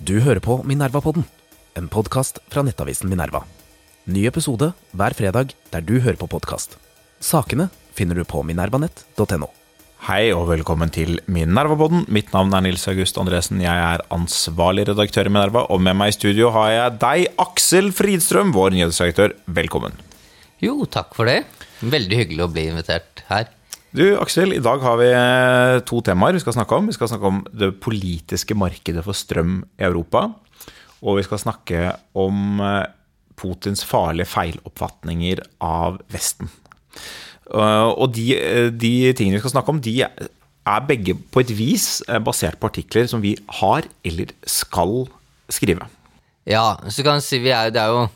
Du hører på Minerva-podden, en podkast fra nettavisen Minerva. Ny episode hver fredag der du hører på podkast. Sakene finner du på minervanett.no. Hei og velkommen til Minervapodden. Mitt navn er Nils August Andresen. Jeg er ansvarlig redaktør i Minerva, og med meg i studio har jeg deg, Aksel Fridstrøm, vår nyhetsredaktør. Velkommen. Jo, takk for det. Veldig hyggelig å bli invitert. Du, Aksel, i dag har vi eh, to temaer vi skal snakke om. Vi skal snakke om det politiske markedet for strøm i Europa. Og vi skal snakke om eh, Putins farlige feiloppfatninger av Vesten. Uh, Og de, eh, de tingene vi skal snakke om, de er begge på et vis eh, basert på artikler som vi har eller skal skrive. Ja, så kan du si vi er, det er jo eh,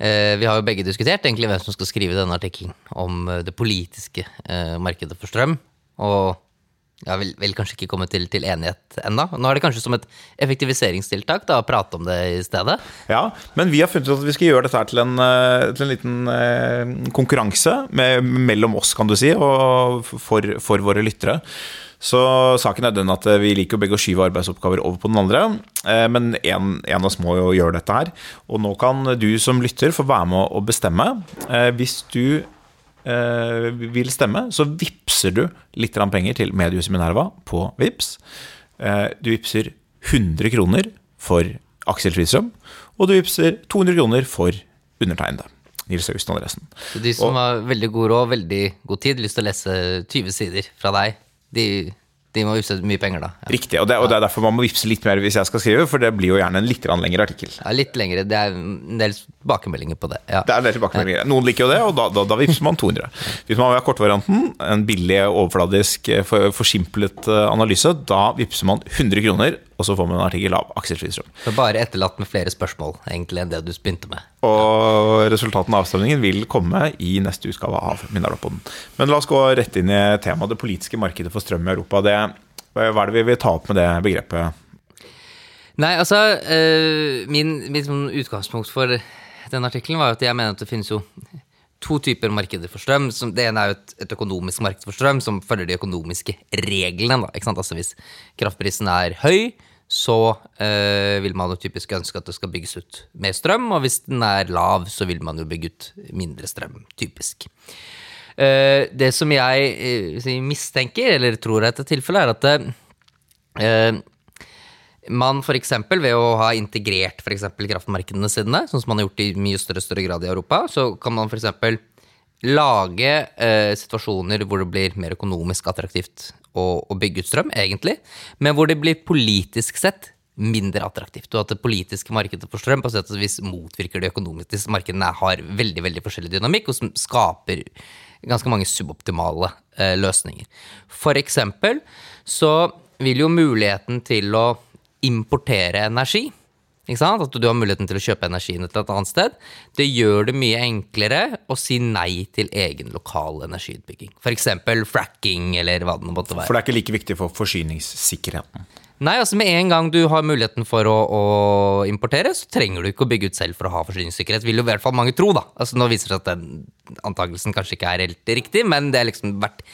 Vi har jo begge diskutert egentlig hvem som skal skrive denne artikkelen om eh, det politiske eh, markedet for strøm. Og jeg vil, vel kanskje ikke kommet til, til enighet ennå. Nå er det kanskje som et effektiviseringstiltak da, å prate om det i stedet. Ja, men vi har funnet ut at vi skal gjøre dette til en, eh, til en liten eh, konkurranse med, mellom oss, kan du si, og for, for våre lyttere. Så saken er den at vi liker jo begge å skyve arbeidsoppgaver over på den andre, eh, men en, av oss må jo gjøre dette her. Og nå kan du som lytter få være med å bestemme. Eh, Hvis du eh, vil stemme, så vippser du litt penger til Mediehuset Minerva på Vips. Eh, Du vippser 100 kroner for Aksel Fridstrøm, og du vippser 200 kroner for undertegnede. Nils Augusten Andresen. Så de som har veldig god råd, veldig god tid, lyst til å lese 20 sider fra deg, de, de må vippse mye penger da. Ja. Riktig, og det, og det er derfor man må vippse litt mer hvis jeg skal skrive, for det blir jo gjerne en litt lengre artikkel. Ja, litt lengre. Det er en del tilbakemeldinger på det. Ja. Det er en del tilbakemeldinger. Noen liker jo det, og da, da, da vippser man 200. Hvis man vil ha kortvarianten, en billig, overfladisk, eh, forsimplet eh, analyse, da vippser man 100 kroner, og så får man en artikkel av Aksel. Så bare etterlatt med flere spørsmål egentlig enn det du begynte med. Og resultatene av avstemningen vil komme i neste utgave av Minerva-podden. Men la oss gå rett inn i temaet det politiske markedet for strøm i Europa. Det, hva er det vi vil ta opp med det begrepet? Nei, altså eh, Min, mitt sånn utgangspunkt for den artikkelen var at jeg mener at det finnes jo to typer markeder for strøm. Det ene er jo et, et økonomisk marked for strøm som følger de økonomiske reglene. Da? Altså Hvis kraftprisen er høy, så eh, vil man jo typisk ønske at det skal bygges ut mer strøm. Og hvis den er lav, så vil man jo bygge ut mindre strøm, typisk. Eh, det som jeg eh, mistenker, eller tror er et tilfelle, er at eh, man f.eks. ved å ha integrert for kraftmarkedene sine, sånn som man har gjort i mye større større grad i Europa, så kan man f.eks. lage eh, situasjoner hvor det blir mer økonomisk attraktivt å, å bygge ut strøm, egentlig, men hvor det blir politisk sett mindre attraktivt, og at det politiske markedet for strøm på sett og vis motvirker de økonomiske markedene, har veldig veldig forskjellig dynamikk, og som skaper ganske mange suboptimale eh, løsninger. For eksempel så vil jo muligheten til å importere energi. At du har muligheten til å kjøpe energien et eller annet sted. Det gjør det mye enklere å si nei til egen lokal energiutbygging. F.eks. fracking, eller hva det måtte være. For det er ikke like viktig for forsyningssikkerheten. Nei, altså Med en gang du har muligheten for å, å importere, så trenger du ikke å bygge ut selv for å ha forsyningssikkerhet. Vil jo i hvert fall mange tro, da. Altså Nå viser det seg at den antakelsen kanskje ikke er helt riktig, men det har liksom vært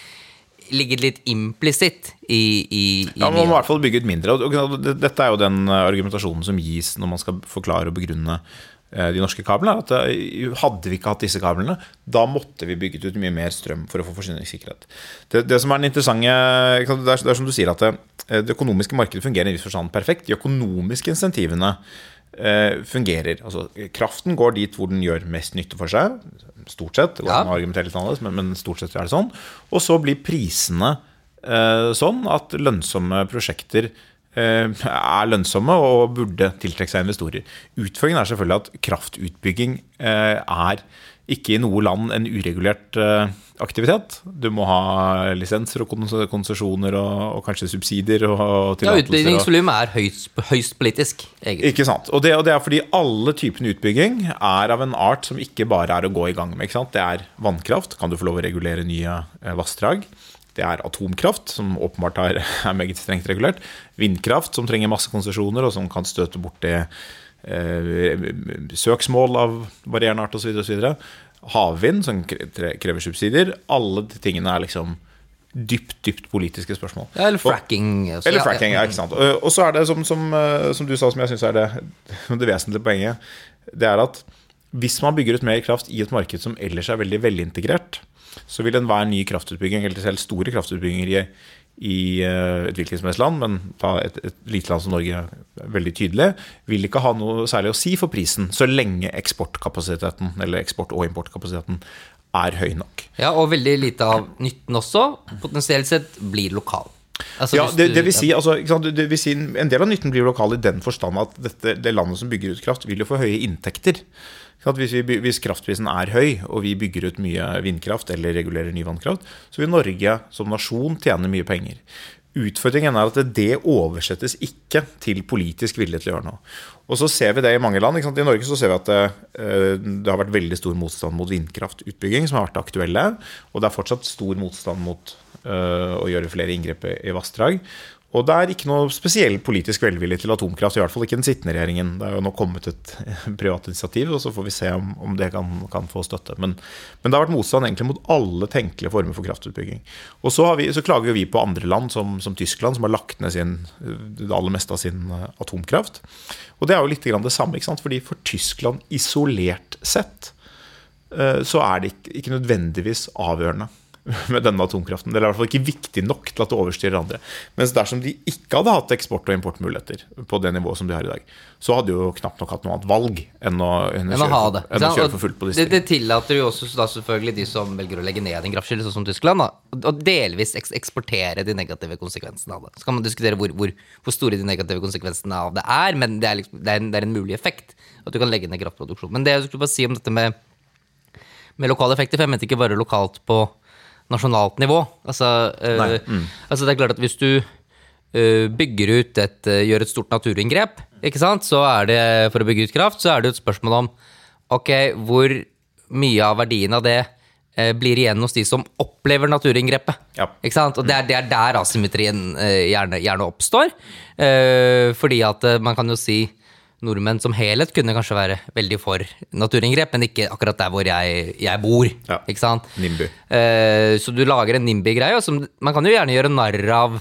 ligget litt implisitt i, i, i Ja, Man må i hvert fall bygge ut mindre. og Dette er jo den eh, argumentasjonen som gis når man skal forklare og begrunne eh, de norske kablene. At eh, Hadde vi ikke hatt disse kablene, da måtte vi bygget ut mye mer strøm for å få forsyningssikkerhet. Det, det som er den interessante det er, det er som du sier at det, det økonomiske markedet fungerer i en viss forstand perfekt. De økonomiske insentivene fungerer. Altså, kraften går dit hvor den gjør mest nytte for seg. Stort sett. Ja. men, men stort sett er det sånn. Og så blir prisene eh, sånn at lønnsomme prosjekter eh, er lønnsomme og burde tiltrekke seg investorer. Utfordringen er selvfølgelig at kraftutbygging eh, er ikke i noe land en uregulert eh, aktivitet. Du må ha lisenser og kons- konsesjoner og, og kanskje subsidier og, og Ja, tillatelser. og- Utbyggingsvolumet er høyst, høyst politisk, egentlig. ikke sant. Og det, og det er fordi alle typene utbygging er av en art som ikke bare er å gå i gang med. ikke sant? Det er vannkraft. Kan du få lov å regulere nye eh, vassdrag? Det er atomkraft, som åpenbart er, er meget strengt regulert. Vindkraft, som trenger masse konsesjoner, og som kan støte bort det eh, søksmål av varierende art osv. Havvind, som krever subsidier. Alle de tingene er liksom dypt, dypt politiske spørsmål. Ja, eller fracking. også. Eller fracking, ja, ikke sant. Og og så er det som, som, eh, som du sa, som jeg syns er det, det vesentlige poenget, det er at hvis man bygger ut mer kraft i et marked som ellers er veldig velintegrert, så vil enhver ny kraftutbygging, eller selv store kraftutbygginger i, i eh, et hvilket som helst land, men et, et lite land som Norge er veldig tydelig, vil ikke ha noe særlig å si for prisen, så lenge eksportkapasiteten, eller eksport- og importkapasiteten, er høy nok. Ja, og veldig lite av nytten også, potensielt sett, blir lokal. Altså, Ja, det, det vil si, altså, sant, det- vil si En del av nytten blir lokal i den forstand at dette, det landet som bygger ut kraft, vil jo få høye inntekter. Hvis, vi, hvis kraftprisen er høy, og vi bygger ut mye vindkraft eller regulerer ny vannkraft, så vil Norge som nasjon tjene mye penger. Utfordringen er at det oversettes ikke til politisk vilje til å gjøre noe. Og så ser vi det i mange land. I Norge så ser vi at det, eh, det har vært veldig stor motstand mot vindkraftutbygging, som har vært aktuelle. Og det er fortsatt stor motstand mot uh, å gjøre flere inngrep i vassdrag. Og det er ikke noe spesiell politisk velvilje til atomkraft, i hvert fall ikke den sittende regjeringen. Det er jo nå kommet et privat initiativ, og så får vi se om, om det kan, kan få støtte. Men, men det har vært motstand egentlig mot alle tenkelige former for kraftutbygging. Og så, vi, så klager vi på andre land, som, som Tyskland, som har lagt ned sin, det aller meste av sin eh, atomkraft. Og det er jo litt det samme, ikke sant? fordi for Tyskland isolert sett eh, så er det ikke, ikke nødvendigvis avgjørende med denne atomkraften. Det er i hvert fall ikke viktig nok til at det overstyrer andre. Mens dersom de ikke hadde hatt eksport- og importmuligheter på det nivået som de har i dag, så hadde de jo knapt nok hatt noe annet valg enn å, enn enn å ha kjøre, det. enn å kjøre for fullt på disse det, det tillater jo også da selvfølgelig de som velger å legge ned en kraftkilde, sånn som Tyskland, da, og delvis eksportere de negative konsekvensene av det. Så kan man diskutere hvor, hvor, hvor store de negative konsekvensene av det er, men det er, liksom, det er, en, det er en mulig effekt at du kan legge ned kraftproduksjon. Men det jeg skulle bare si om dette med, med lokale effekter, for jeg mente ikke bare lokalt på nasjonalt nivå. Altså, uh, mm. altså det er klart at hvis du uh, bygger ut et, uh, gjør et stort naturinngrep, ikke sant, så er det for å bygge ut kraft, så er det et spørsmål om ok, hvor mye av verdien av det blir igjen hos de som opplever naturinngrepet. Ja. Ikke sant? Og det er, det er der asymmetrien gjerne, gjerne oppstår. Fordi at man kan jo si nordmenn som helhet kunne kanskje være veldig for naturinngrep, men ikke akkurat der hvor jeg, jeg bor. Ja. Ikke sant? NIMBY. Uh, så du lager en NIMBY-greie, man kan jo gjerne gjøre narr av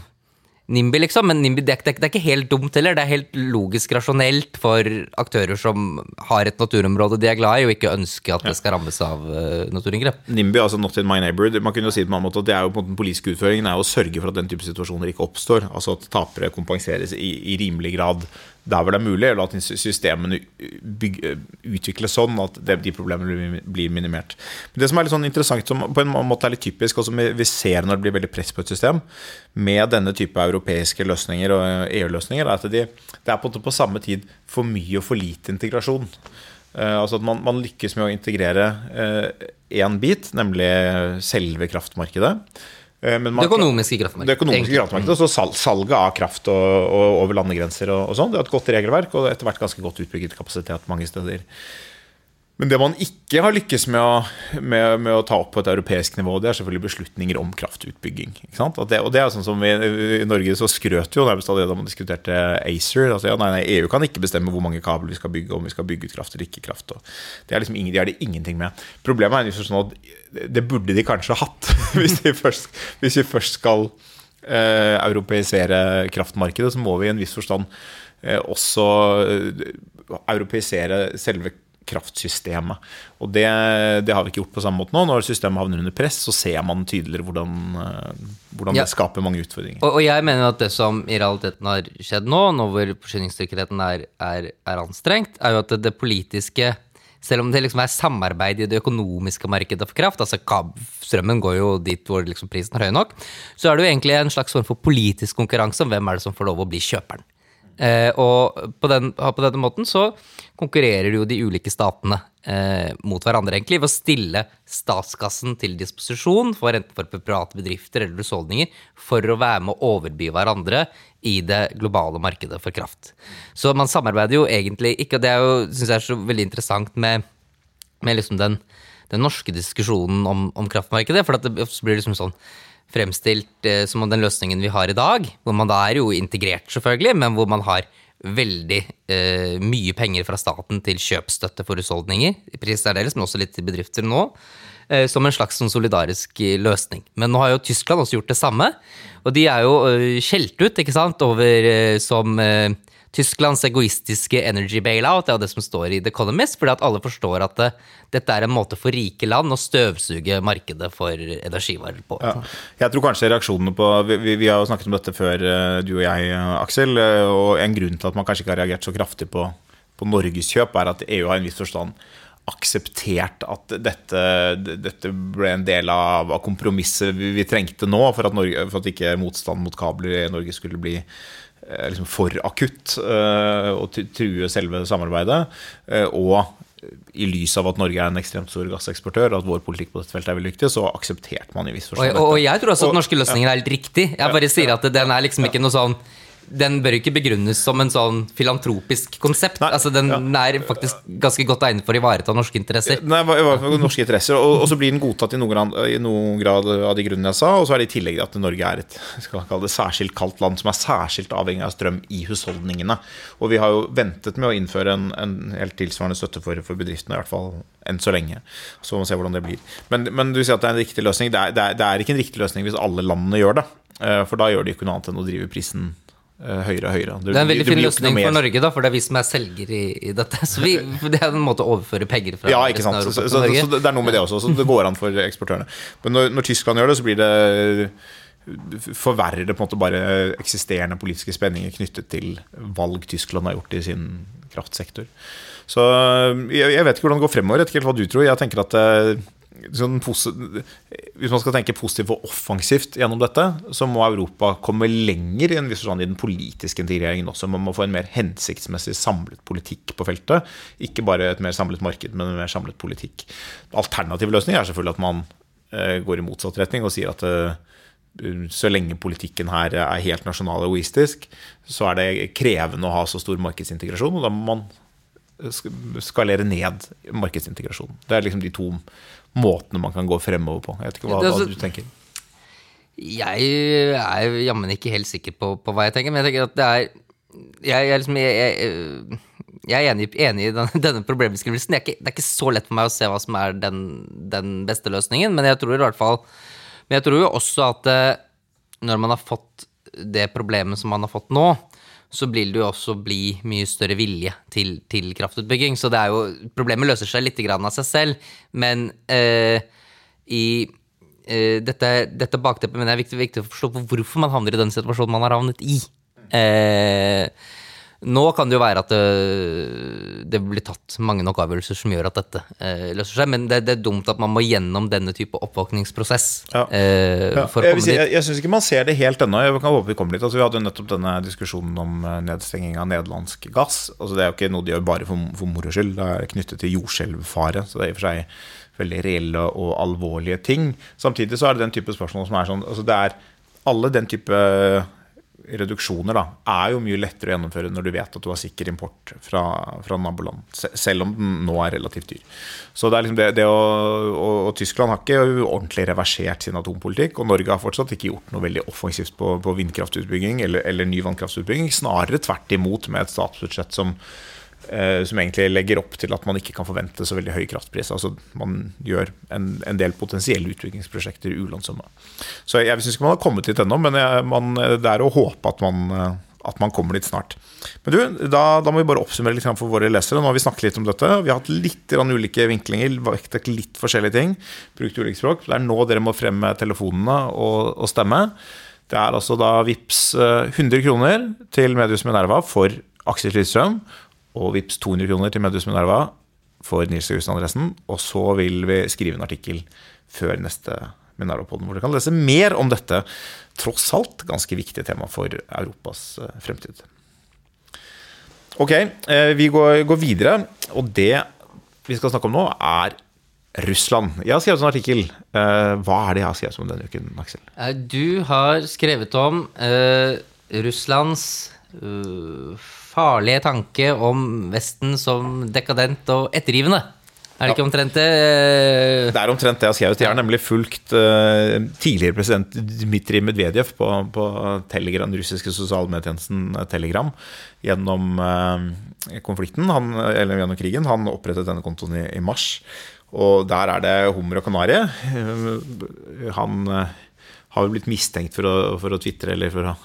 NIMBY, liksom, men NIMBY, det, det, det er ikke helt dumt heller. Det er helt logisk rasjonelt for aktører som har et naturområde de er glad i, og ikke ønsker at det skal rammes av uh, naturinngrep. NIMBY, altså Not in my neighborhood, man kunne jo si det på en annen måte at det er jo på den politiske utføringen er å sørge for at den type situasjoner ikke oppstår. Altså at tapere kompenseres i, i rimelig grad der hvor det er mulig, eller at systemene utvikles sånn at de problemene blir- minimert. Men det som er litt sånn interessant, som på en måte er litt typisk, og som vi ser når det blir veldig press på et system, med denne type europeiske løsninger og EU-løsninger, er at de, det er på, på samme tid for mye og for lite integrasjon. Eh, altså at man, man lykkes med å integrere én bit, nemlig selve kraftmarkedet. Eh, man- Det økonomiske kraftmarkedet. Det økonomiske kraftmarkedet, og så sal salget av kraft og, og over landegrenser og, og sånn. Det er et godt regelverk og etter hvert ganske godt utbygget kapasitet mange steder. Men det man ikke har lykkes med å, med, med å ta opp på et europeisk nivå, det er selvfølgelig beslutninger om kraftutbygging. Ikke det, og det er sånn som vi, I Norge så skrøt jo nærmest av det da man diskuterte ACER. Altså, ja, nei, nei, EU kan ikke bestemme hvor mange kabler vi skal bygge, om vi skal bygge ut kraft eller ikke kraft. Og det er liksom ingen, de har det ingenting med. Problemet er jo sånn at det burde de kanskje hatt, hvis, de først, vi først skal eh, europeisere kraftmarkedet, så må vi i en viss forstand eh, også eh, europeisere selve kraftsystemet. Og det, det har vi ikke gjort på samme måte nå. Når systemet havner under press, så ser man tydeligere hvordan, eh, hvordan Ja. det skaper mange utfordringer. Og, og jeg mener at det som i realiteten har skjedd nå, nå hvor forsyningssikkerheten er, er, er anstrengt, er jo at det, det politiske selv om det liksom er samarbeid i det økonomiske markedet for kraft, altså strømmen går jo dit hvor liksom prisen er høy nok, så er det jo egentlig en slags form for politisk konkurranse om hvem er det som får lov å bli kjøperen. Eh, og på, den, på denne måten så konkurrerer jo de ulike statene eh, mot hverandre, egentlig, ved å stille statskassen til disposisjon for enten for private bedrifter eller husholdninger for å være med å overby hverandre i det globale markedet for kraft. Så man samarbeider jo egentlig ikke, og det er jo, synes jeg er så veldig interessant med, med liksom den, den norske diskusjonen om, om kraftmarkedet, for det blir liksom sånn fremstilt eh, som om den løsningen vi har i dag, hvor man da er jo integrert selvfølgelig, men hvor man har veldig eh, mye penger fra staten til kjøpstøtte for husholdninger, i særdeles, men også litt til bedrifter nå. eh, som en slags sånn solidarisk eh, løsning. Men nå har jo Tyskland også gjort det samme, og de er jo eh, skjelt ut ikke sant, over eh, som Tysklands egoistiske energy bailout, det er jo det som står i The Economist, fordi at alle forstår at det, dette er en måte for rike land å støvsuge markedet for energivarer på. Ja. Jeg tror kanskje reaksjonene på vi, vi, har jo snakket om dette før, eh, du og jeg, eh, Aksel. eh, Og en grunn til at man kanskje ikke har reagert så kraftig på, på Norges kjøp, er at EU har en viss forstand akseptert at dette, dette ble en del av, kompromisset vi, vi trengte nå, for at, Norge, for at ikke motstand mot kabler i Norge skulle bli eh, liksom for akutt å true selve samarbeidet. eh, Og i lys av at Norge er en ekstremt stor gasseksportør, og at vår politikk på dette feltet er veldig viktig, så aksepterte man i viss forstand dette. og, og jeg tror også at norske løsninger er helt riktig. Jeg bare sier at den er liksom ikke noe sånn den bør ikke begrunnes som en sånn filantropisk konsept. Nei, altså Den ja. er faktisk ganske godt egnet for å ivareta norske interesser. Nei, i hvert fall norske interesser. Og, og så blir den godtatt i noen, grad, i noen grad av de grunnene jeg sa. Og så er det i tillegg at Norge er et skal kalle det, særskilt kaldt land som er særskilt avhengig av strøm i husholdningene. Og vi har jo ventet med å innføre en, en helt tilsvarende støtte for, for bedriftene, i hvert fall enn så lenge. Så må vi se hvordan det blir. Men, men du sier at det er en riktig løsning. Det er, det, er, det er ikke en riktig løsning hvis alle landene gjør det. Eh, For da gjør de ikke noe annet enn å drive prisen høyere og høyere. Det er en veldig fin løsning for Norge, da, for det er vi som er selger i, i dette. Så vi, Det er en måte å overføre penger fra Ja, ikke sant. Europa Så, så, til så, det er noe med det også. Så det går an for eksportørene. Men når, når Tyskland gjør det, så blir det forverrer det på en måte bare eksisterende politiske spenninger knyttet til valg Tyskland har gjort i sin kraftsektor. Så jeg, jeg vet ikke hvordan det går fremover. Jeg vet ikke helt hva du tror. Jeg tenker at eh, sånn Hvis man skal tenke positivt og offensivt gjennom dette, så må Europa komme lenger i forstand i den politiske integreringen også. Man må få en mer hensiktsmessig samlet politikk på feltet. Ikke bare et mer samlet marked, men en mer samlet politikk. Alternativ løsning er selvfølgelig at man eh, går i motsatt retning og sier at eh, så lenge politikken her er helt nasjonal og egoistisk, så er det krevende å ha så stor markedsintegrasjon, og da må man skalere ned markedsintegrasjonen. Det er liksom de to måtene man kan gå fremover på. Jeg vet ikke hva, hva du tenker. Jeg er jammen ikke helt sikker på, på hva jeg tenker, men jeg tenker at det er Jeg, jeg, liksom, jeg, jeg, er enig, enig i denne, denne problembeskrivelsen. Det er, ikke, det er ikke så lett for meg å se hva som er den, den beste løsningen, men jeg tror i hvert fall Men jeg tror jo også at eh, når man har fått det problemet som man har fått nå, så vil det jo også bli mye større vilje til, til kraftutbygging. Så det er jo, problemet løser seg litt av seg selv, men eh, i eh, dette, dette bakteppet mener jeg er viktig, viktig å forstå på hvorfor man havner i den situasjonen man har havnet i. Eh, nå kan det jo være at det, det blir tatt mange nok avgjørelser som gjør at dette eh, løser seg, men det, det er dumt at man må gjennom denne type oppvåkningsprosess Ja. eh, Ja, jeg si, jeg, jeg syns ikke man ser det helt ennå. Jeg kan håpe vi kommer dit. Altså, vi hadde jo nettopp denne diskusjonen om eh, nedstenging av nederlandsk gass. Altså, det er jo ikke noe de gjør bare for, for moro skyld. Det er knyttet til jordskjelvfare. Så det er i og for seg veldig reelle og alvorlige ting. Samtidig så er det den type spørsmål som er sånn altså det er Alle den type reduksjoner da, er jo mye lettere å gjennomføre når du vet at du har sikker import fra, fra naboland, selv om den nå er relativt dyr. Så det er liksom det, det å, og, og Tyskland har ikke ordentlig reversert sin atompolitikk, og Norge har fortsatt ikke gjort noe veldig offensivt på, på vindkraftutbygging eller, eller ny vannkraftutbygging. Snarere tvert imot med et statsbudsjett som som egentlig legger opp til at man ikke kan forvente så veldig høy kraftpris. Altså Man gjør en, en del potensielle utviklingsprosjekter ulønnsomme. Så jeg syns ikke man har kommet dit ennå, men jeg, man, det er å håpe at man, eh, at man kommer dit snart. Men du, da, da må vi bare oppsummere litt for våre lesere. Nå har vi snakket litt om dette. Vi har hatt litt ulike vinklinger, vektet litt forskjellige ting. Brukt ulike språk. Det er nå dere må frem med telefonene og, og stemme. Det er altså da VIPS 100 kroner til Medius Minerva for Aksel Lydstrøm og vips 200 kroner til Medus Minerva for Nils August Andresen. Og så vil vi skrive en artikkel før neste Minerva-podden, hvor dere kan lese mer om dette tross alt ganske viktige tema for Europas eh, fremtid. Ok, eh, vi går, går videre, og det vi skal snakke om nå, er Russland. Jeg har skrevet en artikkel. Eh, Hva er det jeg har skrevet om denne uken, Aksel? Du har skrevet om uh, Russlands eh, farlige tanke om Vesten som dekadent og ettergivende. Er det ikke omtrent det? eh, Det er omtrent det jeg har skrevet. Jeg har nemlig fulgt uh, tidligere president Dmitrij Medvedev på, på Telegram, den russiske sosialmedietjenesten eh, Telegram gjennom uh, konflikten, han, eller gjennom krigen. Han opprettet denne kontoen i, i mars. Og der er det hummer og kanari. Eh, Han har jo blitt mistenkt for å, for å tvitre, eller for å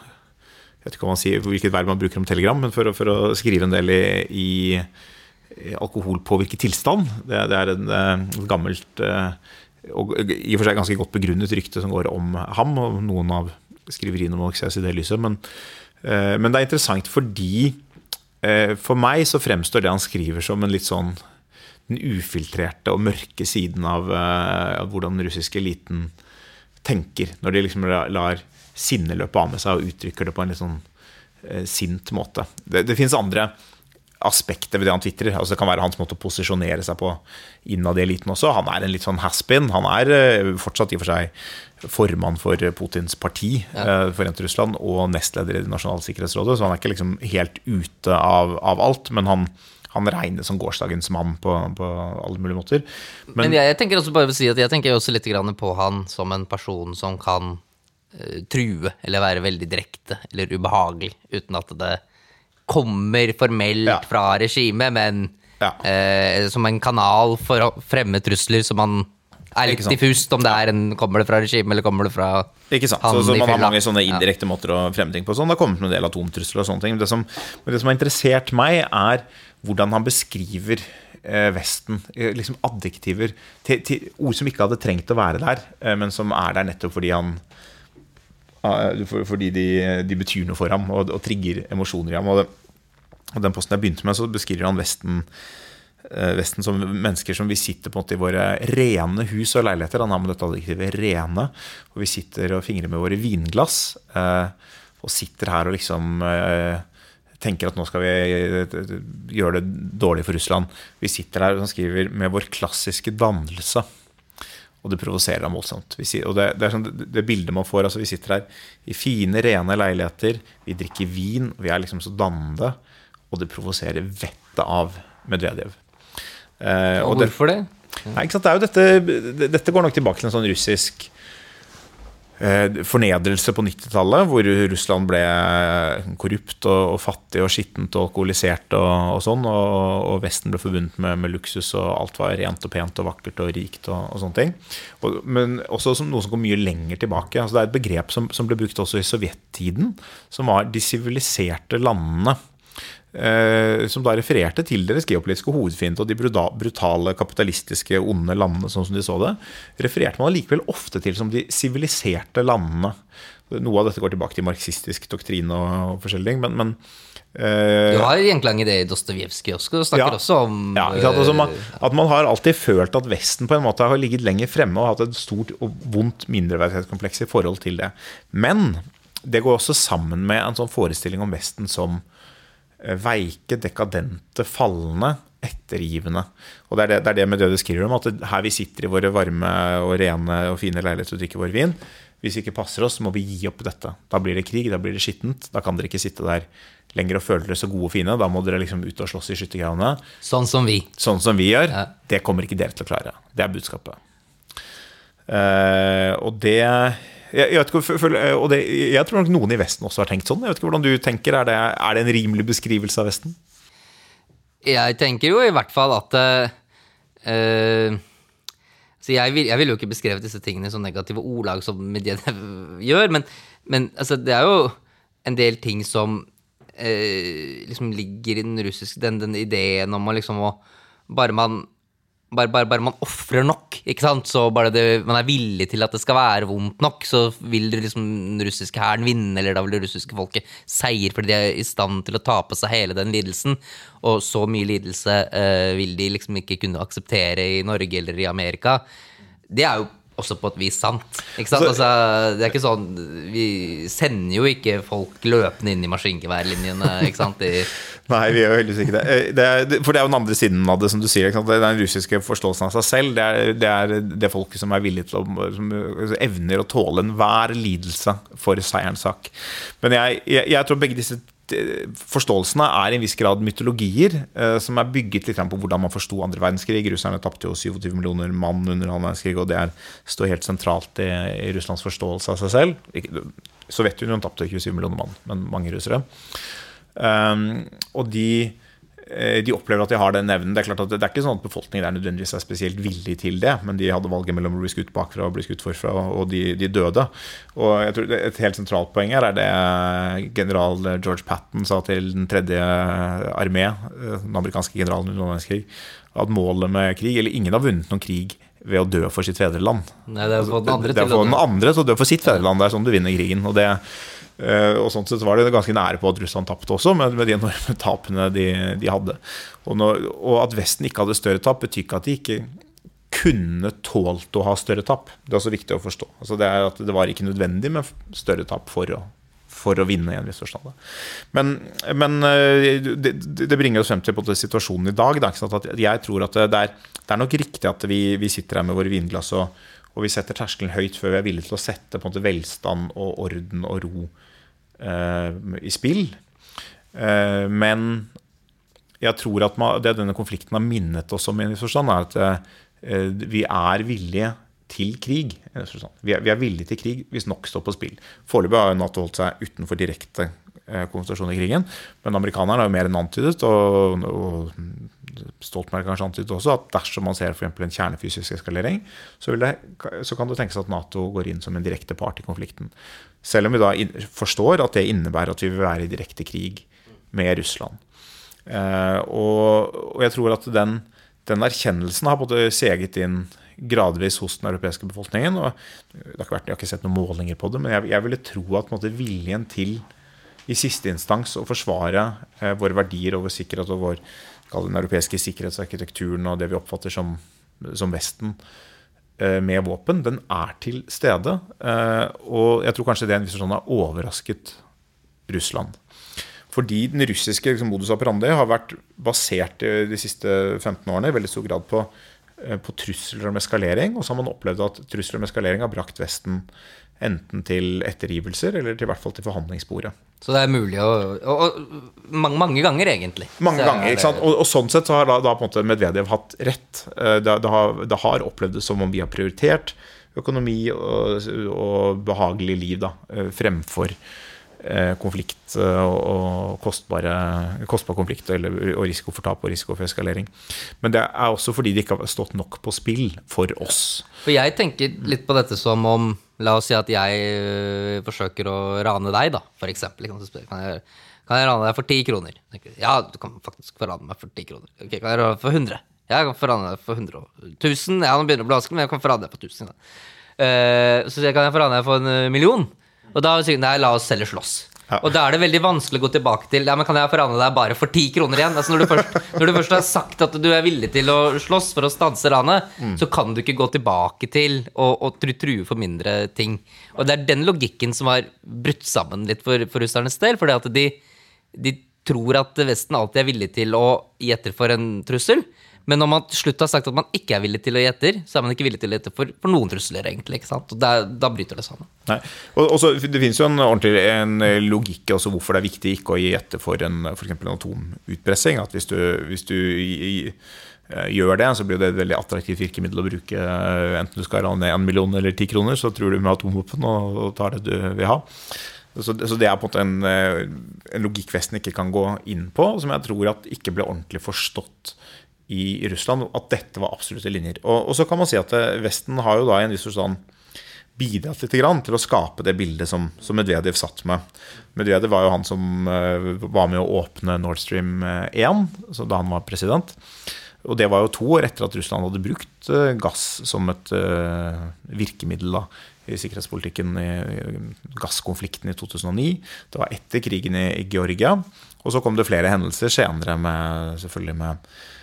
jeg vet ikke hva man sier, hvilket verb man bruker om Telegram, men for, for å skrive en del i, i alkoholpåvirket tilstand. Det, det er en, eh, et gammelt eh, og i og for seg ganske godt begrunnet rykte som går om ham, og noen av skriveriene må nok ses i det lyset. Men, eh, men det er interessant fordi for meg så fremstår det han skriver som en litt sånn den ufiltrerte og mørke siden av, av hvordan den russiske eliten tenker, når de liksom lar, sinnet av med seg og uttrykker det på en litt sånn eh, sint måte. Det, det finnes andre aspekter ved det han tvitrer. Altså, det kan være hans måte å posisjonere seg på innad i eliten også. Han er en litt sånn has-been. Han er eh, fortsatt i og for seg formann for Putins parti, eh, Forente Russland, og nestleder i Det nasjonale sikkerhetsrådet, så han er ikke liksom helt ute av, av alt. Men han, han regnes som gårsdagens mann på, på alle mulige måter. Men, Men jeg, jeg tenker også bare å si at jeg tenker også litt grann på han som en person som kan true eller være veldig direkte eller ubehagelig uten at det kommer formelt Ja. fra regimet, men Ja. eh, som en kanal for å fremme trusler som man er litt diffust om det er en Kommer det fra regimet, eller kommer det fra Ikke sant? Så, så man har mange sånne Ja. indirekte måter å fremme ting på. Sånn, det har kommet en del atomtrusler og sånne ting. Det som, det som har interessert meg, er hvordan han beskriver eh, Vesten. eh, Liksom adjektiver til, til ord som ikke hadde trengt å være der, eh, men som er der nettopp fordi han eh, Fordi de, de betyr noe for ham og, og trigger emosjoner i ham. Og, det, og den posten jeg begynte med, så beskriver han Vesten eh, Vesten som mennesker som vi sitter på en måte i våre rene hus og leiligheter. Han har med dette adjektivet 'rene'. Og vi sitter og fingrer med våre vinglass. Eh, og sitter her og liksom eh, tenker at nå skal vi eh, gjøre det dårlig for Russland. Vi sitter her og skriver 'med vår klassiske dannelse'. Og det provoserer ham voldsomt. Og det, det er sånn, det, det bildet man får altså Vi sitter her i fine, rene leiligheter. Vi drikker vin. Vi er liksom så dannende. Og det provoserer vettet av Medvedev. Eh, Og og hvorfor det? Nei, ikke sant? Det er jo dette, dette går nok tilbake til en sånn russisk fornedrelse på 90-tallet, hvor Russland ble korrupt og, og fattig og skittent og alkoholisert og, og sånn, og, og Vesten ble forbundet med, med luksus, og alt var rent og pent og vakkert og rikt og, sånne ting. Men også som noe som går mye lenger tilbake. Altså, det er et begrep som, som ble brukt også i sovjettiden, som var de siviliserte landene. Eh, som da refererte til deres geopolitiske hovedfiende og de brutale, kapitalistiske, onde landene, sånn som de så det, refererte man likevel ofte til som de siviliserte landene. Noe av dette går tilbake til marxistisk doktrine og, forskjellige men, men eh, Du har gjenklang i det i Dostojevskij også, du snakker Ja. også om ja? Altså, man, eh, at man har alltid følt at Vesten på en måte har ligget lenger fremme og hatt et stort og vondt mindreverdighetskompleks i forhold til det. Men det går også sammen med en sånn forestilling om Vesten som veike, dekadente, fallende, ettergivende. Og det er det, det er det med det du skriver om, at her vi sitter i våre varme og rene og fine leiligheter og drikker vår vin. Hvis vi ikke passer oss, må vi gi opp dette. Da blir det krig, da blir det skittent. Da kan dere ikke sitte der lenger og føle dere så gode og fine. Da må dere liksom ut og slåss i skyttergravene. Sånn som vi. Sånn som vi gjør, Ja. det kommer ikke dere til å klare. Det er budskapet. Uh, og det jeg, jeg, ikke, og det, jeg tror nok noen i Vesten også har tenkt sånn. Jeg vet ikke hvordan du tenker, Er det, er det en rimelig beskrivelse av Vesten? Jeg tenker jo i hvert fall at eh, Så jeg vil, jeg ville jo ikke beskrevet disse tingene så negative ordlag som Medvedev gjør, men, men altså, det er jo en del ting som eh, liksom ligger i den russiske Den, den ideen om å liksom å Bare man bare, bare, bare man ofrer nok, ikke sant? så bare det, man er villig til at det skal være vondt nok, så vil liksom den russiske hæren vinne, eller da vil det russiske folket seier, fordi de er i stand til å ta på seg hele den lidelsen. Og så mye lidelse eh, vil de liksom ikke kunne akseptere i Norge eller i Amerika. Det er jo også på et vis sant. Ikke sant? Så- Altså, det er ikke sånn Vi sender jo ikke folk løpende inn i maskingeværlinjene, ikke sant? I, Nei, vi gjør heldigvis ikke det. Eh, det er, for det er jo den andre siden av det, som du sier. Det er den russiske forståelsen av seg selv. Det er det, er det folket som er villig til å som evner å tåle enhver lidelse for seierens sak. Men jeg, jeg, jeg tror begge disse forståelsene er i en viss grad mytologier eh, som er bygget litt på hvordan man forsto andre verdenskrig. Russerne tapte jo 27 millioner mann under annen verdenskrig, og det er, står helt sentralt i, i, Russlands forståelse av seg selv. Sovjetunionen tapte 27 millioner mann, men mange russere. Um, og de Eh, de opplever at de har den evnen. Det er klart at det er ikke sånn at befolkningen er nødvendigvis er spesielt villig til det, men de hadde valget mellom å bli skutt bakfra og bli skutt forfra, og de, de døde. Og jeg tror Et helt sentralt poeng her er det general George Patton sa til den tredje armé, eh, den amerikanske generalen under verdenskrig, at målet med krig Eller ingen har vunnet noen krig ved å dø for sitt fedreland. Nei, det er å få den andre, det, det å den andre til å dø for sitt fedreland. Det er sånn du vinner krigen. og det Eh, og sånn sett var det ganske nære på at Russland tapte også, med, med de enorme tapene de, de hadde. Og, når, og, at Vesten ikke hadde større tap, betyr ikke at de ikke kunne tålt å ha større tap. Det er også viktig å forstå. Altså det, er at det var ikke nødvendig med større tap for å, for å vinne, i en viss forstand. Men, men eh, det, det, bringer oss frem til situasjonen i dag. jeg tror at det er, det er nok riktig at vi, vi, sitter her med våre vinglass og, og vi setter terskelen høyt før vi er villige til å sette på en måte velstand og orden og ro Eh, i spill. Eh, men jeg tror at man, det denne konflikten har minnet oss om, i forstand, er at eh, vi er villige til krig. Vi er, vi er, villige til krig hvis nok står på spill. Foreløpig har Nato holdt seg utenfor direkte konfrontasjon i krigen, men amerikanerne har jo mer enn antydet, og, og Stoltenberg kanskje antydet også, at dersom man ser for en kjernefysisk eskalering, så, det, så, kan det tenkes at Nato går inn som en direkte part i konflikten. Selv om vi da forstår at det innebærer at vi vil være i direkte krig med Russland. Eh, og, og jeg tror at den, den erkjennelsen har både seget inn gradvis hos den europeiske befolkningen. og det har ikke vært, Jeg har ikke sett noen målinger på det, men jeg, jeg ville tro at måte, viljen til i siste instans å forsvare eh, våre verdier og vår sikkerhet og vår, den europeiske sikkerhetsarkitekturen og det vi oppfatter som, som Vesten, Eh, med våpen, den er til stede. Eh, og jeg tror kanskje det en sånn har overrasket Russland. Fordi den russiske liksom, modus operandi har vært basert de siste 15 årene i veldig stor grad på, eh, på trusler om eskalering. Og så har man opplevd at trusler om eskalering har brakt Vesten enten til ettergivelser eller til hvert fall til forhandlingsbordet. Så det er mulig å Og, og mange, mange, ganger, egentlig. Mange ganger, ikke sant. Og, og, sånn sett så har da, da på en måte Medvedev hatt rett. Eh, det, det, har, det har opplevd det som om vi har prioritert økonomi og, og behagelig liv da, eh, fremfor Eh, konflikt og kostbare, kostbar konflikt eller, og risiko for tap og risiko for eskalering. Men det er også fordi det ikke har stått nok på spill for oss. For jeg tenker litt på dette som om La oss si at jeg øh, forsøker å rane deg, da, for eksempel. Kan jeg, kan jeg rane deg for ti kroner? Ja, du kan faktisk få meg for ti kroner. Ok, Kan jeg rane deg for 100? Ja, jeg kan få deg for 100. 1000? Ja, nå begynner det å bli vanskelig, men jeg kan få deg for 1000. Uh, så kan jeg få deg for en million. Og da sier nei, la oss selge slåss. Ja. Og da er det veldig vanskelig å gå tilbake til Ja, men kan jeg forhandle deg bare for ti kroner igjen? Altså når, du først, når, du først, har sagt at du er villig til å slåss for å stanse ranet, mm. så kan du ikke gå tilbake til å, å true for mindre ting. Og det er den logikken som har brutt sammen litt for, for russernes del. Fordi at de, de tror at Vesten alltid er villig til å gi etter for en trussel. Men når man til slutt har sagt at man ikke er villig til å gi etter, så er man ikke villig til å gi etter for, for, noen trusler, egentlig. ikke sant? Og der, Da bryter det sammen. Nei. Og, og så, Det finnes jo en ordentlig en logikk også hvorfor det er viktig ikke å gi etter for en, en atomutpressing. At hvis du, hvis du i, eh, gjør det, så blir det et veldig attraktivt virkemiddel å bruke. Eh, enten du skal ha ned en million eller ti kroner, så tror du med atomvåpen og, og tar det du vil ha. Så, det er på en måte eh, en logikk Vesten ikke kan gå inn på, som jeg tror at ikke ble ordentlig forstått i Russland, at dette var absolutte linjer. Og, og, så kan man si at eh, Vesten har jo da i en viss forstand bidratt litt til å skape det bildet som, som Medvedev satt med. Medvedev var jo han som uh, var med å åpne Nord Stream 1 eh, da han var president. Og det var jo to år etter at Russland hadde brukt gass som et virkemiddel da, i sikkerhetspolitikken i gasskonflikten i 2009. Det var etter krigen i, Georgia. Og så kom det flere hendelser senere, med, selvfølgelig med eh,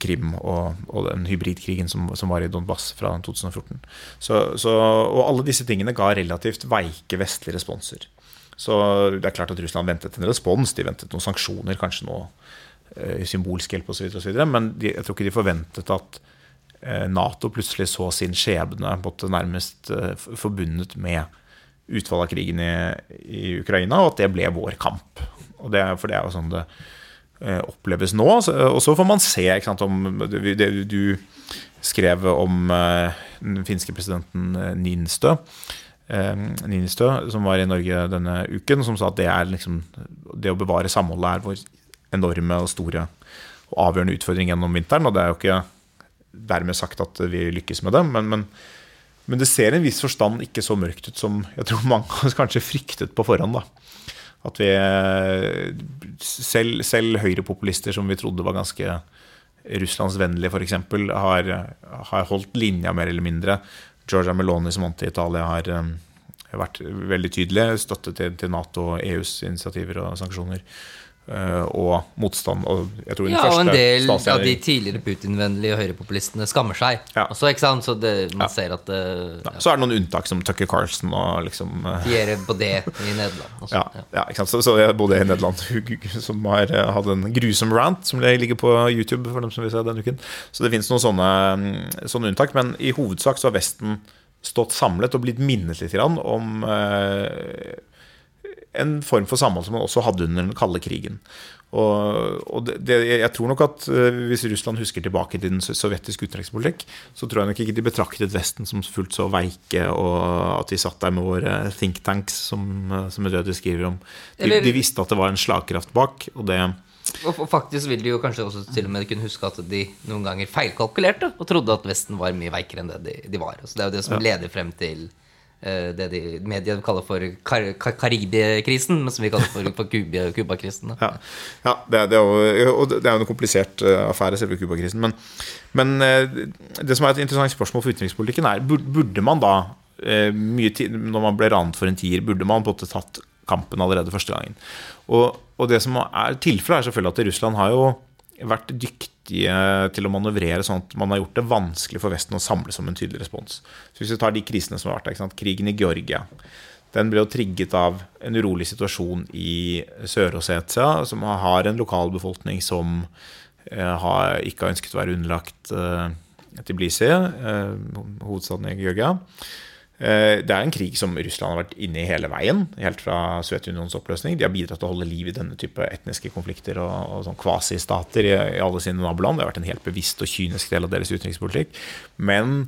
Krim og, og, den hybridkrigen som, som, var i Donbass fra 2014. Så, så, og alle disse tingene ga relativt veike vestlige responser. Så det er klart at Russland ventet en respons. De ventet noen sanksjoner, kanskje noe eh, symbolsk hjelp osv. Men de, jeg tror ikke de forventet at eh, Nato plutselig så sin skjebne nærmest eh, forbundet med utfallet av krigen i, i, Ukraina, og at det ble vår kamp. Det, for det er jo sånn det oppleves nå. Og så får man se sant, om du skrev om eh, den finske presidenten eh, Ninstø. Eh, Ninistø, som var i Norge denne uken, som sa at det, er liksom, det å bevare samholdet er vår enorme og store og avgjørende utfordring gjennom vinteren. Og det er jo ikke dermed sagt at vi lykkes med det, men, men, men det ser i en viss forstand ikke så mørkt ut som jeg tror mange kanskje fryktet på forhånd. da. At vi selv, selv høyrepopulister som vi trodde var ganske russlandsvennlige, f.eks., har, har holdt linja mer eller mindre. Georgia Meloni som vant i Italia, har um, vært veldig tydelig. Støtte til, til Nato og EUs initiativer og sanksjoner. Eh, og motstand. Og jeg tror ja, og en del av de tidligere Putin-vennlige høyrepopulistene skammer seg ja. også? Så det, man ja. ser at det, ja. Så er det noen unntak, som Tucker Carlson og liksom Pierre Baudet i Nederland. Ja, ikke sant? Så, så bodde i Nederland, som har hatt en grusom rant, som ligger på YouTube for dem som vil se denne uken. Så det fins noen sånne, mm, sånne, unntak, men i hovedsak så har Vesten stått samlet og blitt minnet litt om uh, en form for samhold som man også hadde under den kalde krigen. Og, og det, jeg tror nok at uh, Hvis Russland husker tilbake til den sovjetiske utenrikspolitikk, så tror jeg nok ikke de betraktet Vesten som fullt så veike, og at de satt der med våre think tanks, som, uh, som Røde skriver om. De, Eller, de, visste at det var en slagkraft bak. og det og faktisk vil de jo kanskje også til og med kunne huske at de noen ganger feilkalkulerte og trodde at Vesten var mye veikere enn det de, de var. Så det er jo det som leder frem til Eh, det de mediene kaller for kar Karibiekrisen, men som vi kaller for, for Cuba-krisen. Ja, ja det, det, er jo, det er jo en komplisert eh, affære, selve Cuba-krisen. Men, men, eh, det som er et interessant spørsmål for utenrikspolitikken, er burde man da, mye tid, når man ble ranet for en tier, burde man på en måte tatt kampen allerede første gangen? Og, og det som er tilfellet, er selvfølgelig at Russland har jo vært dyktige til å manøvrere sånn at man har gjort det vanskelig for Vesten å samle som en tydelig respons. Så Hvis vi tar de krisene som har vært der, krigen i Georgia den ble jo trigget av en urolig situasjon i Sør-Ossetia, som har en lokalbefolkning som eh, har, ikke har ønsket å være underlagt eh, Tbilisi, eh, hovedstaden i Georgia. Eh, det er en krig som Russland har vært inne i hele veien, helt fra Sovjetunionens oppløsning. De har bidratt til å holde liv i denne type etniske konflikter og, og sånn kvasistater i, i alle sine naboland. Det har vært en helt bevisst og kynisk del av deres utenrikspolitikk. Men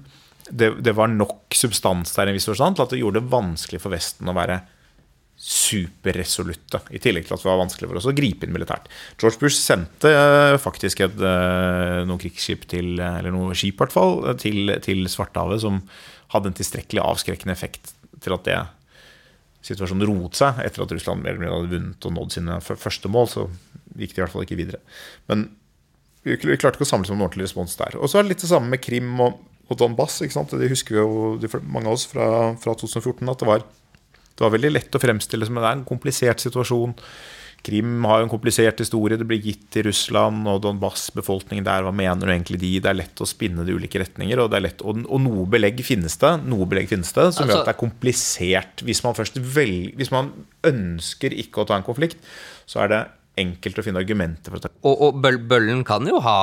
det, det var nok substans der i en viss forstand til at det gjorde det vanskelig for Vesten å være superresolutte. I tillegg til at det var vanskelig for oss å gripe inn militært. George Bush sendte uh, faktisk et, uh, noen krigsskip til, eller noen skip fall, til, til Svartehavet som hadde en tilstrekkelig avskrekkende effekt til at det situasjonen roet seg etter at Russland mer eller mindre hadde vunnet og nådd sine første mål. Så gikk de i hvert fall ikke videre. Men vi klarte ikke å samle som en ordentlig respons der. Og så er det litt det samme med Krim og, og sant? Det husker jo mange av oss fra, fra 2014. At det var, det var, veldig lett å fremstille som det er en komplisert situasjon. Krim har jo en komplisert historie. Det blir gitt til Russland og Donbass-befolkningen der. Hva mener du egentlig de? Det er lett å spinne det i ulike retninger. Og, lett, og, og, noe belegg det noe belegg finnes det som altså, gjør at det er komplisert. Hvis man velger, hvis man ønsker ikke å ta en konflikt, så er det enkelt å finne argumenter for å ta Og, og bøllen kan jo ha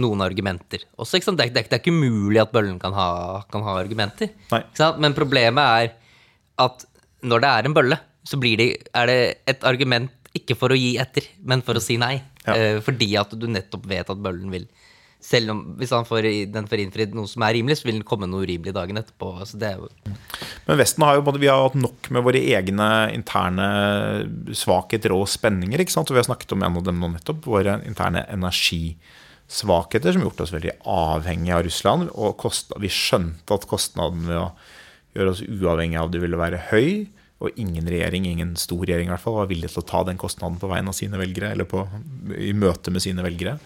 noen argumenter også. Det er, det, er, det, ikke umulig at bøllen kan ha, kan ha argumenter. Men problemet er at når det er en bølle, så det, er det et argument ikke for å gi etter, men for å si nei. Ja. Eh, fordi at du nettopp vet at bøllen vil selv om Hvis han får, den får innfridd noe som er rimelig, så vil den komme noe urimelig dagen etterpå. Altså Men Vesten har jo vi har hatt nok med våre egne interne svakheter og spenninger. ikke sant? Og vi har snakket om en av dem nå nettopp. Våre interne energisvakheter som har gjort oss veldig avhengige av Russland. Og kost, vi skjønte at kostnaden ved å gjøre oss uavhengige av det ville være høy. Og ingen regjering, ingen stor regjering i hvert fall, var villig til å ta den kostnaden på vegne av sine velgere, eller på, i møte med sine velgere.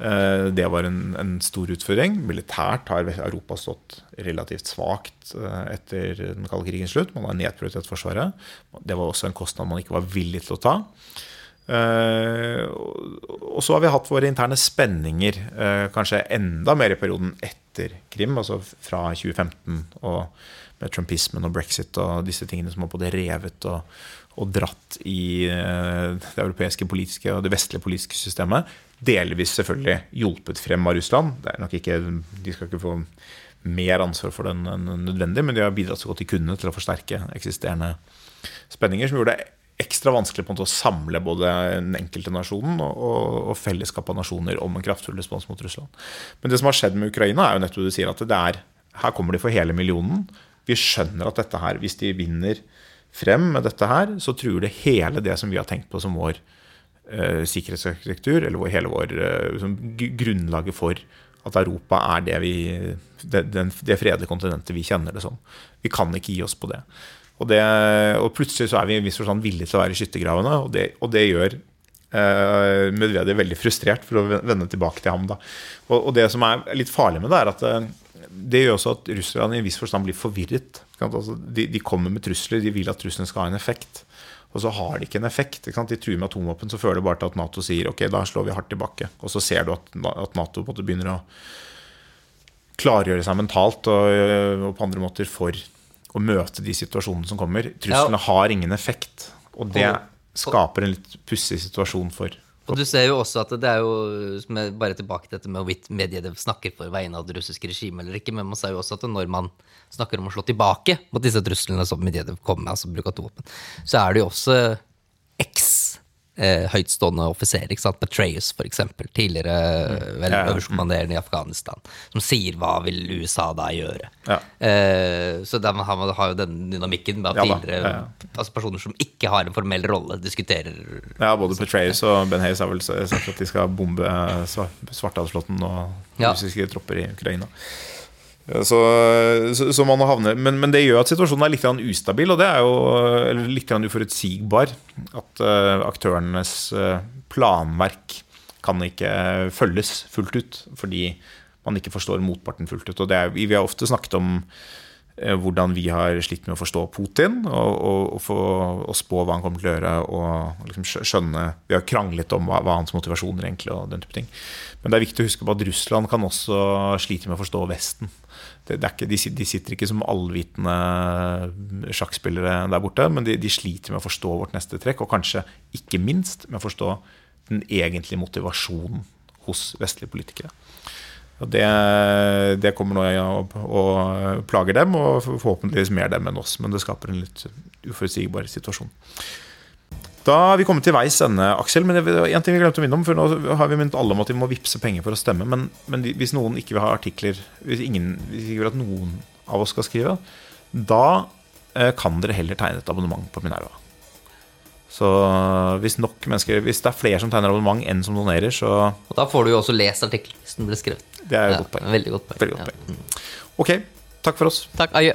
Eh, det var en, en, stor utfordring. Militært har Europa stått relativt svakt eh, etter den kalde krigens slutt. Man har nedprioritert Forsvaret. Det var også en kostnad man ikke var villig til å ta. Eh, og så har vi hatt våre interne spenninger, kanskje enda mer i perioden etter Krim, altså fra 2015 og med trumpismen og brexit og disse tingene som har både revet og, og dratt i eh, det europeiske politiske og det vestlige politiske systemet. Delvis selvfølgelig hjulpet frem av Russland. Det er nok ikke, de skal ikke få mer ansvar for den enn nødvendig, men de har bidratt så godt de kunne til å forsterke eksisterende spenninger, som gjorde det ekstra vanskelig på en måte å samle både den enkelte nasjonen og, og, fellesskap av nasjoner om en kraftfull respons mot Russland. Men det som har skjedd med Ukraina, er jo nettopp du sier, at det er, her kommer de for hele millionen. Vi skjønner at dette her, hvis de vinner frem med dette her, så truer det hele det som vi har tenkt på som vår uh, sikkerhetsarkitektur, eller vår, hele vår uh, grunnlaget for at Europa er det, vi, det, det fredelige kontinentet vi kjenner det som. Vi kan ikke gi oss på det. Og, det, og plutselig så er vi i viss villige til å være i skyttergravene, og det, og det gjør Uh, Medvedev veldig frustrert, for å vende tilbake til ham. da. Og, og, det som er litt farlig med det, er at det, gjør også at russerne i en viss forstand blir forvirret. Altså, de, de, kommer med trusler, de vil at truslene skal ha en effekt. Og så har de ikke en effekt. Ikke de truer med atomvåpen, så fører det bare til at Nato sier ok, da slår vi hardt tilbake. Og så ser du at, at Nato begynner å klargjøre seg mentalt og, og på andre måter for å møte de situasjonene som kommer. Truslene ja. har ingen effekt, og det skaper en litt pussig situasjon for og du ser jo også at det er jo Bare tilbake til dette med hvorvidt Medvedev snakker for vegne av det russiske regimet eller ikke, men man ser jo også at når man snakker om å slå tilbake mot disse truslene som Medvedev kommer med, altså bruk av atomvåpen, så er det jo også eks eh, høytstående offiserer. ikke sant? Petraeus, eksempel, tidligere mm. vel, øverstkommanderende i Afghanistan, som sier 'hva vil USA da gjøre'? Ja. Eh, så der har, man har jo den dynamikken med at ja, tidligere ja, altså personer som ikke har en formell rolle, diskuterer Ja, både Petraeus og Ben Hayes har vel sagt at de skal bombe Svartehavsflåten og russiske tropper i Ukraina. Så, så, man havner, men, men, det gjør at situasjonen er litt ustabil, og det er jo litt uforutsigbar. At uh, aktørenes uh, planverk kan ikke følges fullt ut, fordi man ikke forstår motparten fullt ut. Og er, vi har ofte snakket om hvordan vi har slitt med å forstå Putin, og, og, og, få, og spå hva han kommer til å gjøre, og liksom skjønne Vi har kranglet om hva, hva hans motivasjoner egentlig og den type ting. Men det er viktig å huske på at Russland kan også slite med å forstå Vesten det, det ikke, de, de, sitter ikke som allvitende sjakkspillere der borte, men de, de, sliter med å forstå vårt neste trekk, og kanskje ikke minst med å forstå den egentlige motivasjonen hos vestlige politikere. Det, det kommer nå og, og plager dem, og forhåpentligvis mer dem enn oss, men det skaper en litt uforutsigbar situasjon. Da har vi kommet til veis ende, Aksel. Men det en ting vi glemte å minne om. For nå har vi minnet alle om at vi må vippse penger for å stemme. Men, men hvis noen ikke vil ha artikler hvis, ingen, hvis ikke vil at noen av oss skal skrive, da eh, kan dere heller tegne et abonnement på Minerva. Så hvis nok mennesker Hvis det er flere som tegner abonnement enn som donerer, så Og da får du jo også lest artikkelen den ble skrevet. Det er jo ja, godt poeng. Veldig godt poeng. Veldig godt poeng. Ja. Ok, takk for oss. Takk, adjø.